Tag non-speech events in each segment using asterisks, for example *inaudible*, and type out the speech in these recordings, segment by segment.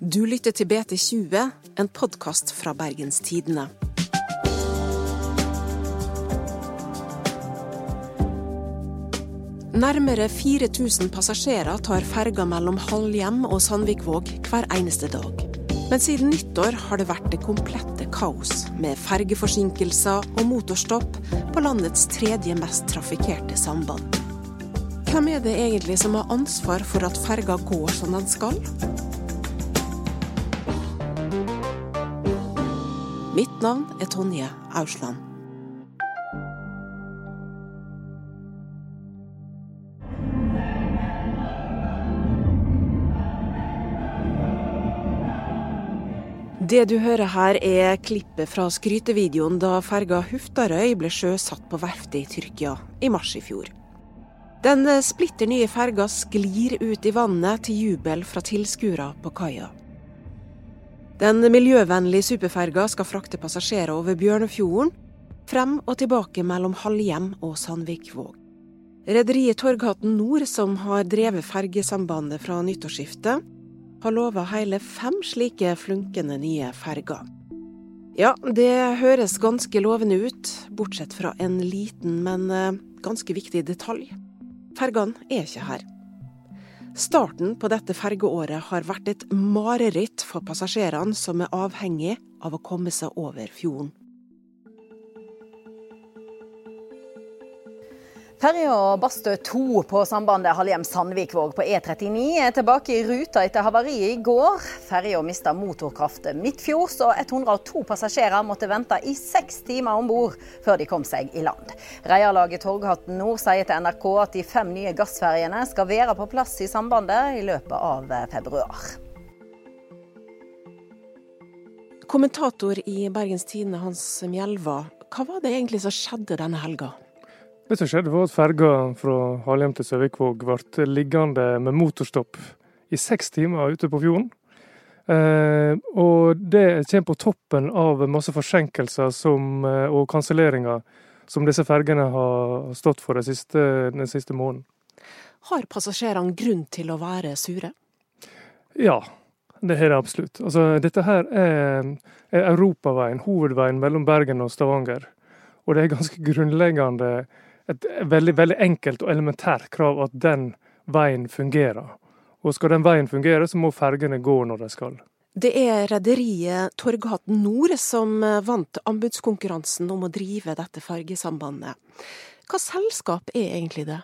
Du lytter til BT20, en podkast fra Bergenstidene. Nærmere 4000 passasjerer tar ferga mellom Halhjem og Sandvikvåg hver eneste dag. Men siden nyttår har det vært det komplette kaos, med fergeforsinkelser og motorstopp på landets tredje mest trafikkerte samband. Hvem er det egentlig som har ansvar for at ferga går som den skal? Mitt navn er Tonje Ausland. Det du hører her er klippet fra skrytevideoen da ferga Huftarøy ble sjøsatt på verftet i Tyrkia i mars i fjor. Den splitter nye ferga sklir ut i vannet til jubel fra tilskuere på kaia. Den miljøvennlige superferga skal frakte passasjerer over Bjørnefjorden, frem og tilbake mellom Halhjem og Sandvikvåg. Rederiet Torghatten Nord, som har drevet fergesambandet fra nyttårsskiftet, har lova hele fem slike flunkende nye ferger. Ja, det høres ganske lovende ut, bortsett fra en liten, men eh, ganske viktig detalj. Fergene er ikke her. Starten på dette fergeåret har vært et mareritt for passasjerene som er avhengig av å komme seg over fjorden. Ferja Bastø 2 på sambandet Halhjem-Sandvikvåg på E39 er tilbake i ruta etter havariet i går. Ferja mista motorkraft midtfjords, og 102 passasjerer måtte vente i seks timer om bord før de kom seg i land. Reiarlaget Torghatten Nord sier til NRK at de fem nye gassferjene skal være på plass i sambandet i løpet av februar. Kommentator i Bergens Tidende, Hans Mjelva. Hva var det egentlig som skjedde denne helga? Det som skjedde var at ferga fra Halhjem til Søvikvåg ble liggende med motorstopp i seks timer ute på fjorden. Eh, og det kommer på toppen av masse forsinkelser som, eh, og kanselleringer som disse fergene har stått for den siste, den siste måneden. Har passasjerene grunn til å være sure? Ja, det har det absolutt. Altså, dette her er, er europaveien, hovedveien mellom Bergen og Stavanger. Og det er ganske grunnleggende et veldig, veldig enkelt og elementært krav at den veien fungerer. Og skal den veien fungere, så må fergene gå når de skal. Det er rederiet Torghatten Nord som vant anbudskonkurransen om å drive dette fergesambandet. Hva selskap er egentlig det?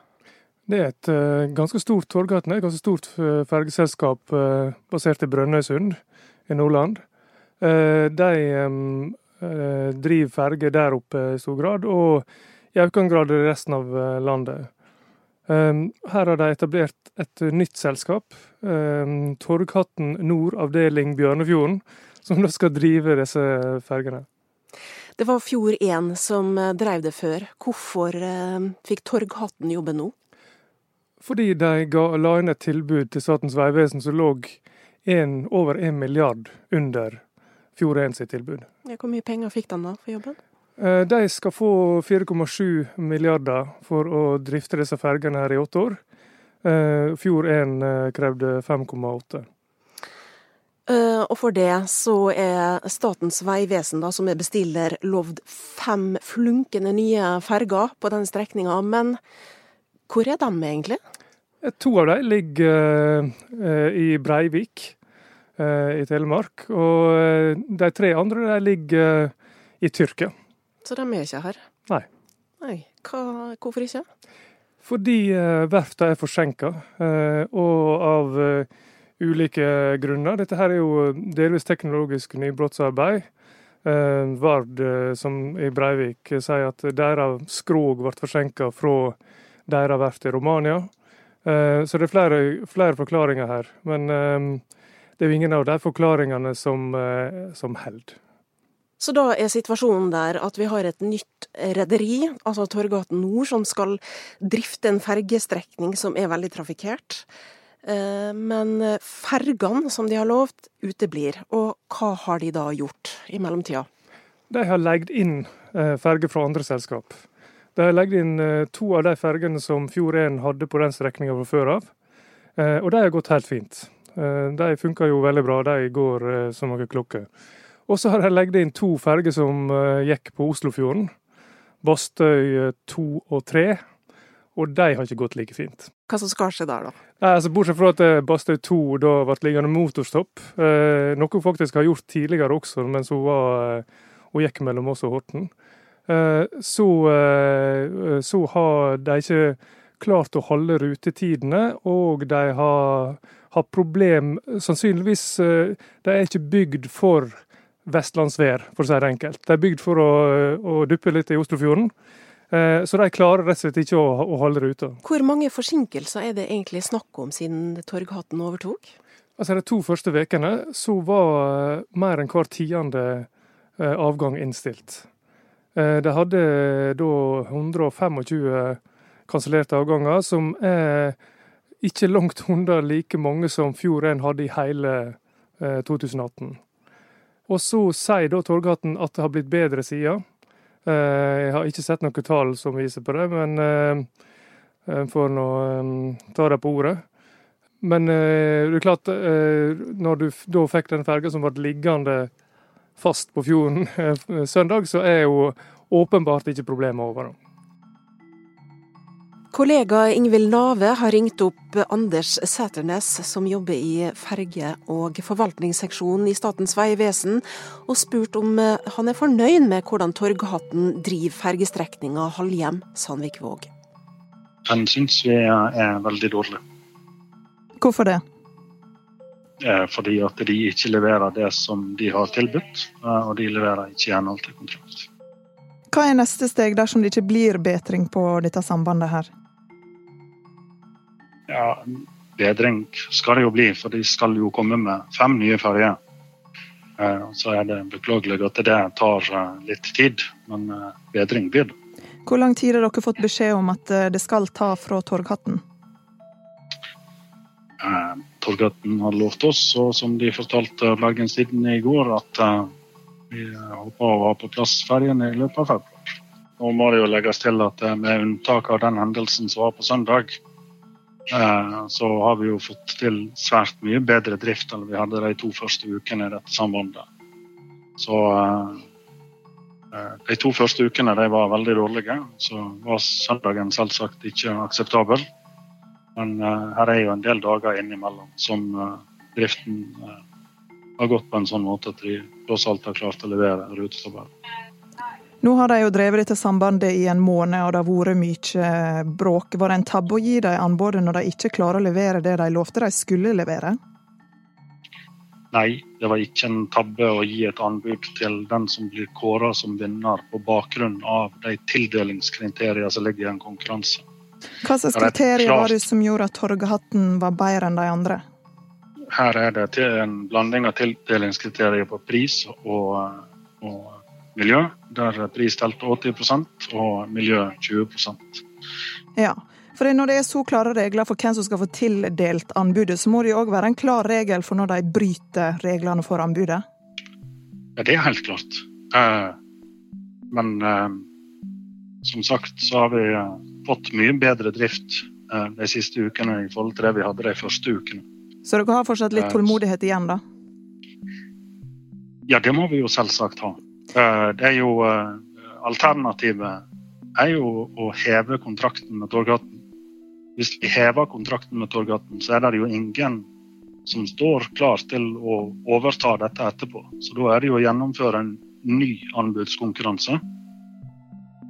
Det er et uh, ganske stort Torghatten, et ganske stort uh, fergeselskap uh, basert i Brønnøysund i Nordland. de driver ferger der oppe i stor grad. og i økende grad i resten av eh, landet. Ehm, her har de etablert et nytt selskap, ehm, Torghatten Nord avdeling Bjørnefjorden, *laughs* som da skal drive disse fergene. Det var Fjord1 som eh, drev det før. Hvorfor eh, fikk Torghatten jobbe nå? Fordi de ga, la inn et tilbud til Statens vegvesen som lå en, over en milliard under Fjord1 sitt tilbud. Hvor mye penger fikk de da for jobben? Eh, de skal få 4,7 milliarder for å drifte disse fergene her i åtte år. Eh, Fjord 1 eh, krevde 5,8. Og for det så er Statens vegvesen, som er bestiller, lovd fem flunkende nye ferger på den strekninga. Men hvor er de egentlig? To av dem ligger i Breivik i Telemark. Og de tre andre ligger i Tyrkia. Så de er ikke her? Nei. Nei. Hva, hvorfor ikke? Fordi uh, verftene er forsinka, uh, og av uh, ulike grunner. Dette her er jo delvis teknologisk nybrottsarbeid. Uh, Vard, som i Breivik, sier at deres skrog ble forsinka fra deres verft i Romania. Så det er flere, flere forklaringer her. Men det er jo ingen av de forklaringene som, som holder. Så da er situasjonen der at vi har et nytt rederi, altså Torgaten Nord, som skal drifte en fergestrekning som er veldig trafikkert. Eh, men fergene som de har lovt, uteblir. Og hva har de da gjort i mellomtida? De har leid inn eh, ferger fra andre selskap. De har leid inn eh, to av de fergene som Fjord 1 hadde på den strekninga fra før av. Og de har gått helt fint. De funker jo veldig bra, de går som noen klokker. Og så har de legget inn to ferger som gikk på Oslofjorden. Bastøy 2 og 3. Og de har ikke gått like fint. Hva som skal skje der, da? Nei, altså Bortsett fra at Bastøy 2 da ble liggende motorstopp, eh, noe hun faktisk har gjort tidligere også, mens hun, var, hun gikk mellom oss og Horten, eh, så, eh, så har de ikke klart å holde rutetidene, og de har, har problem Sannsynligvis eh, De er ikke bygd for vestlandsvær, for å si det enkelt. De er bygd for å, å duppe litt i Oslofjorden. Eh, så de klarer rett og slett ikke å, å holde ruta. Hvor mange forsinkelser er det egentlig snakk om siden Torghatten overtok? Altså De to første ukene så var eh, mer enn hver tiende avgang innstilt. De hadde da 125 kansellerte avganger, som er ikke langt unna like mange som Fjord1 hadde i hele 2018. Eh, og så sier da Torghatten at det har blitt bedre siden. Eh, jeg har ikke sett noen tall som viser på det, men eh, får nå ta det på ordet. Men det er klart, når du da fikk den ferga som ble liggende fast på fjorden søndag, så er jo åpenbart ikke problemet over. Kollega Ingvild Nave har ringt opp Anders Sæternes, som jobber i ferge- og forvaltningsseksjonen i Statens vegvesen, og spurt om eh, han er fornøyd med hvordan Torghatten driver fergestrekninga Halhjem-Sandvikvåg. Den syns vi er veldig dårlig. Hvorfor det? Fordi at de ikke leverer det som de har tilbudt, eh, og de leverer ikke i henhold til kontrakt. Hva er neste steg dersom det ikke blir bedring på dette sambandet her? Ja, bedring skal det jo bli, for de skal jo komme med fem nye ferger. Eh, så er det beklagelig at det tar eh, litt tid, men eh, bedring blir det. Hvor lang tid har dere fått beskjed om at det skal ta fra Torghatten? Torghatten har lovt oss, og som de fortalte Bergens Tidende i går, at vi håper å ha på plass ferjene i løpet av februar. Nå må det jo legges til at med unntak av den hendelsen som var på søndag, Eh, så har vi jo fått til svært mye bedre drift enn vi hadde de to første ukene i dette sambandet. Så eh, eh, de to første ukene de var veldig dårlige. Så var søndagen selvsagt ikke akseptabel. Men her er jo en del dager innimellom som driften har gått på en sånn måte at de tross alt har klart å levere rutetabell. Nå har de jo drevet dette sambandet i en måned, og det har vært mye bråk. Var det en tabbe å gi dem anbudet når de ikke klarer å levere det de lovte de skulle levere? Nei, det var ikke en tabbe å gi et anbud til den som blir kåra som vinner på bakgrunn av de tildelingskriteriene som ligger i en konkurranse. Hva slags kriterier var det som gjorde at Torgehatten var bedre enn de andre? Her er det en blanding av tildelingskriterier på pris og, og miljø, der pris telte 80% og miljø 20% Ja, for når det er så klare regler for hvem som skal få tildelt anbudet, så må det jo òg være en klar regel for når de bryter reglene for anbudet? Ja, det er helt klart. Eh, men eh, som sagt så har vi eh, fått mye bedre drift de siste ukene i forhold til det vi hadde de første ukene. Så dere har fortsatt litt tålmodighet igjen, da? Ja, det må vi jo selvsagt ha. Eh, det er jo eh, Alternativet er jo å heve kontrakten med Torgaten. Hvis vi hever kontrakten med Torgaten, så er det jo ingen som står klar til å overta dette etterpå. Så da er det jo å gjennomføre en ny anbudskonkurranse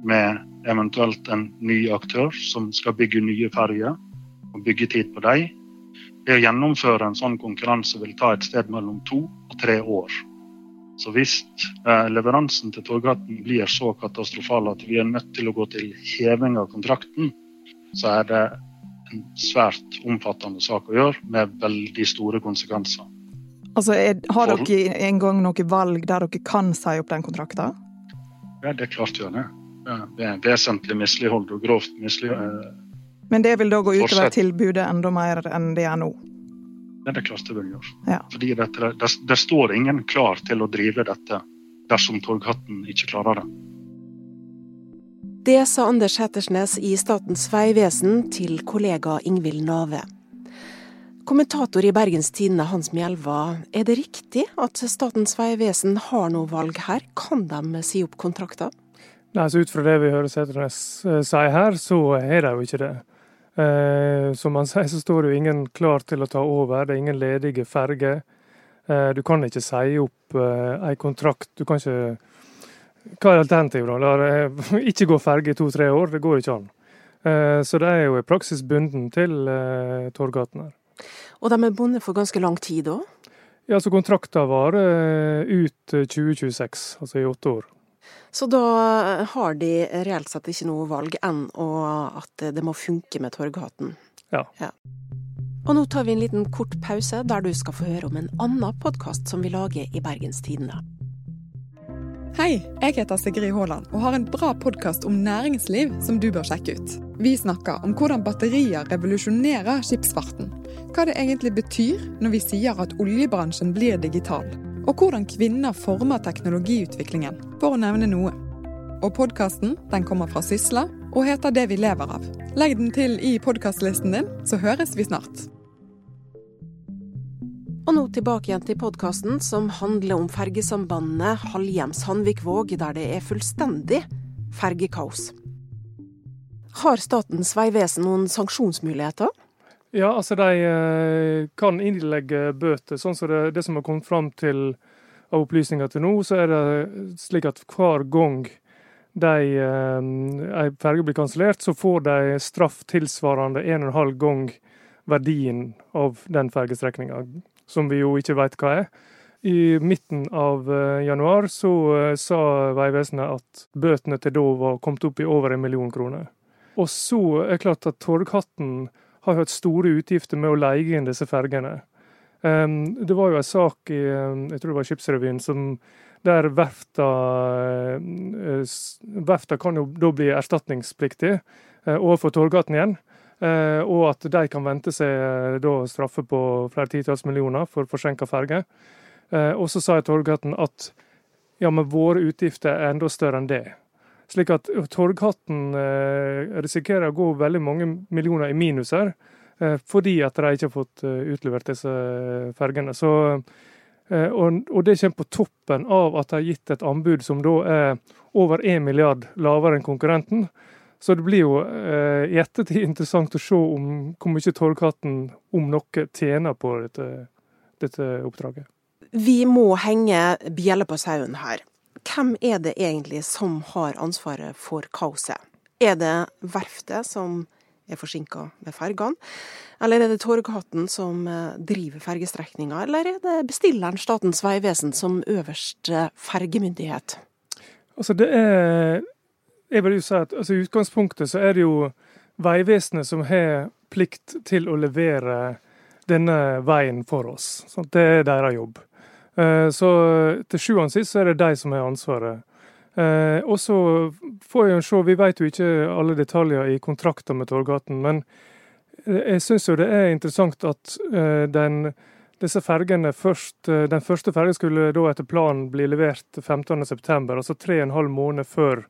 med eventuelt en ny aktør som skal bygge nye ferger og bygge tid på dem. Det å gjennomføre en sånn konkurranse vil ta et sted mellom to og tre år. Så hvis eh, leveransen til Torgaten blir så katastrofal at vi er nødt til å gå til heving av kontrakten, så er det en svært omfattende sak å gjøre, med veldig store konsekvenser. Altså, er, Har dere en gang noe valg der dere kan si opp den kontrakten? Ja, det er klart vi det. Det er vesentlig mislighold og grovt mislighold. Men det vil da gå utover tilbudet enda mer enn det er nå? Det er det klart det vil gjøre. Ja. Fordi dette, det, det, står ingen klar til å drive dette dersom Torghatten ikke klarer det. Det sa Anders Hetersnes i Statens vegvesen til kollega Ingvild Nave. Kommentator i Bergens Tidende Hans Mjelva, er det riktig at Statens vegvesen har noe valg her? Kan de si opp kontrakter? Nei, så Ut fra det vi hører Sæternes eh, si her, så er det jo ikke det. Eh, som han *laughs* sier, så står det jo ingen klar til å ta over. Det er ingen ledige ferger. Eh, du kan ikke si opp eh, en kontrakt. Du kan ikke Hva er alternativet, da? *laughs* Ikke gå ferge i to-tre år. Det går ikke an. Eh, så det er jo i praksis bunden til eh, Torgaten her. Og de er bundet for ganske lang tid òg? Ja, så kontrakten varer ut 2026, altså i åtte år. Så da har de reelt sett ikke noe valg enn at det må funke med Torghatten? Ja. ja. Og nå tar vi en liten kort pause, der du skal få høre om en annen podkast som vi lager i Bergens Tidende. Hei, jeg heter Sigrid Haaland og har en bra podkast om næringsliv som du bør sjekke ut. Vi snakker om hvordan batterier revolusjonerer skipsfarten. Hva det egentlig betyr når vi sier at oljebransjen blir digital. Og hvordan kvinner former teknologiutviklingen, for å nevne noe. Og podkasten kommer fra Sysla og heter Det vi lever av. Legg den til i podkastlisten din, så høres vi snart. Og nå tilbake igjen til podkasten som handler om fergesambandet Halhjems-Hanvikvåg, der det er fullstendig fergekaos. Har Statens vegvesen noen sanksjonsmuligheter? Ja, altså de eh, kan innlegge bøter. Sånn som det, det som har kommet fram til av opplysninger til nå, så er det slik at hver gang de, ei eh, ferge blir kansellert, så får de straff tilsvarende en og en halv gang verdien av den fergestrekninga som vi jo ikke veit hva er. I midten av eh, januar så sa Vegvesenet at bøtene til da var kommet opp i over en million kroner. Og så er det klart at Torghatten har hatt store utgifter med å leie inn disse fergene. Det var jo en sak i jeg tror det var Skipsrevyen som der verfta, eh, verfta kan jo da bli erstatningspliktig overfor Torgaten igjen. Eh, og at de kan vente seg eh, da straffe på flere titalls millioner for forsinka ferge. Eh, og så sa jeg Torghatten at ja, men våre utgifter er enda større enn det. Slik at Torghatten risikerer å gå veldig mange millioner i minus her, fordi at de ikke har fått utlevert disse fergene. Så, og, det kommer på toppen av at de har gitt et anbud som da er over 1 milliard lavere enn konkurrenten. Så det blir jo eh, i ettertid *laughs* interessant å se om hvor mye Torghatten, om noe, tjener på dette, dette oppdraget. Vi må henge bjelle på sauen her. Hvem er det egentlig som har ansvaret for kaoset? Er det verftet som er forsinka med fergene, eller er det Torghatten som eh, driver fergestrekninga, eller er det bestilleren Statens vegvesen som øverste fergemyndighet? Altså det er jeg vil jo si at altså, I utgangspunktet så er det jo Vegvesenet som har plikt til å levere denne veien for oss. Så det er deres jobb. Eh, så til sjuende og sist er det de som har ansvaret. Eh, og så får jo se, vi vet jo ikke alle detaljer i kontrakten med Torgaten, men jeg syns jo det er interessant at eh, den, disse fergene først Den første fergen skulle da etter planen bli levert 15.9., altså tre og en halv måned før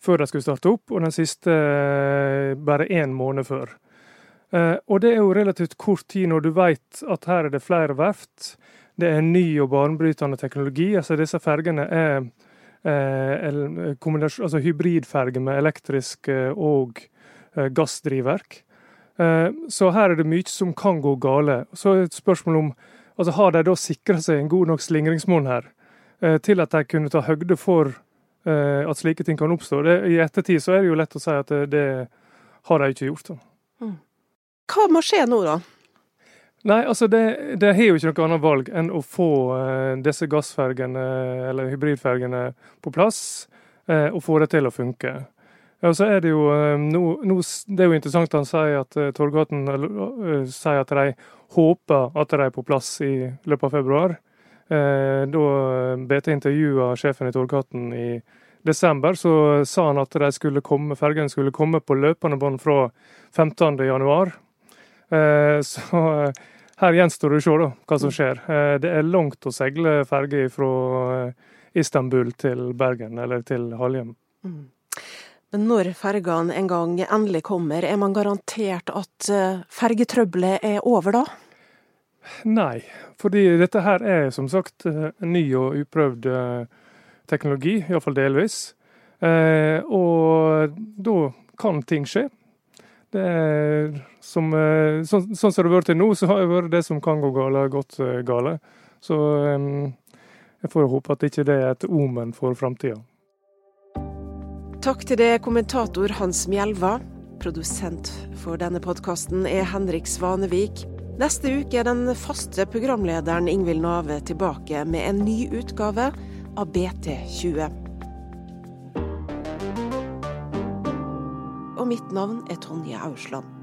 før de skulle starte opp, og den siste eh, bare én måned før. Eh, og det er jo relativt kort tid når du vet at her er det flere verft. Det er ny og banebrytende teknologi. altså Disse fergene er eh, altså hybridferger med elektrisk og gassdrivverk. Så her er det mye som kan gå gale. Så er et spørsmål om altså Har de da sikra seg en god nok slingringsmonn her til at de kunne ta høgde for Eh, at slike ting kan oppstå. Det, I ettertid så er det jo lett å si at det, det har de ikke gjort. Da. Hva må skje nå, da? Nei, altså det, det har jo ikke noe annet valg enn å få uh, disse gassfergene, eller hybridfergene, på plass, uh, og få det til å funke. Ja, så er Det jo uh, no, no, det er jo interessant han sier at Torgaten sier at de håper at de er på plass i løpet av februar. Eh, da BT intervjua sjefen i Torgaten i desember, så sa han at de skulle komme, fergene skulle komme på løpende bånd fra 15.1. Eh, *laughs* så eh, her gjenstår det å se da, hva som skjer. Det er langt å seile ferge fra Istanbul til Bergen, eller til Halhjem. Mm. Men når fergene en gang endelig kommer, er man garantert at fergetrøbbelet er over da? Nei, fordi dette her er som sagt ny og uprøvd teknologi, iallfall delvis. Og da kan ting skje. Er som, sånn, sånn som det har vært til nå, så har det vært det som kan gå gale, gått gale. Så jeg får håpe at ikke det er et omen for framtida. Takk til det kommentator Hans Mjelva. Produsent for denne podkasten er Henrik Svanevik. Neste uke er den faste programlederen Ingvild Nave tilbake med en ny utgave av BT20. Mitt navn er Tonje Ausland.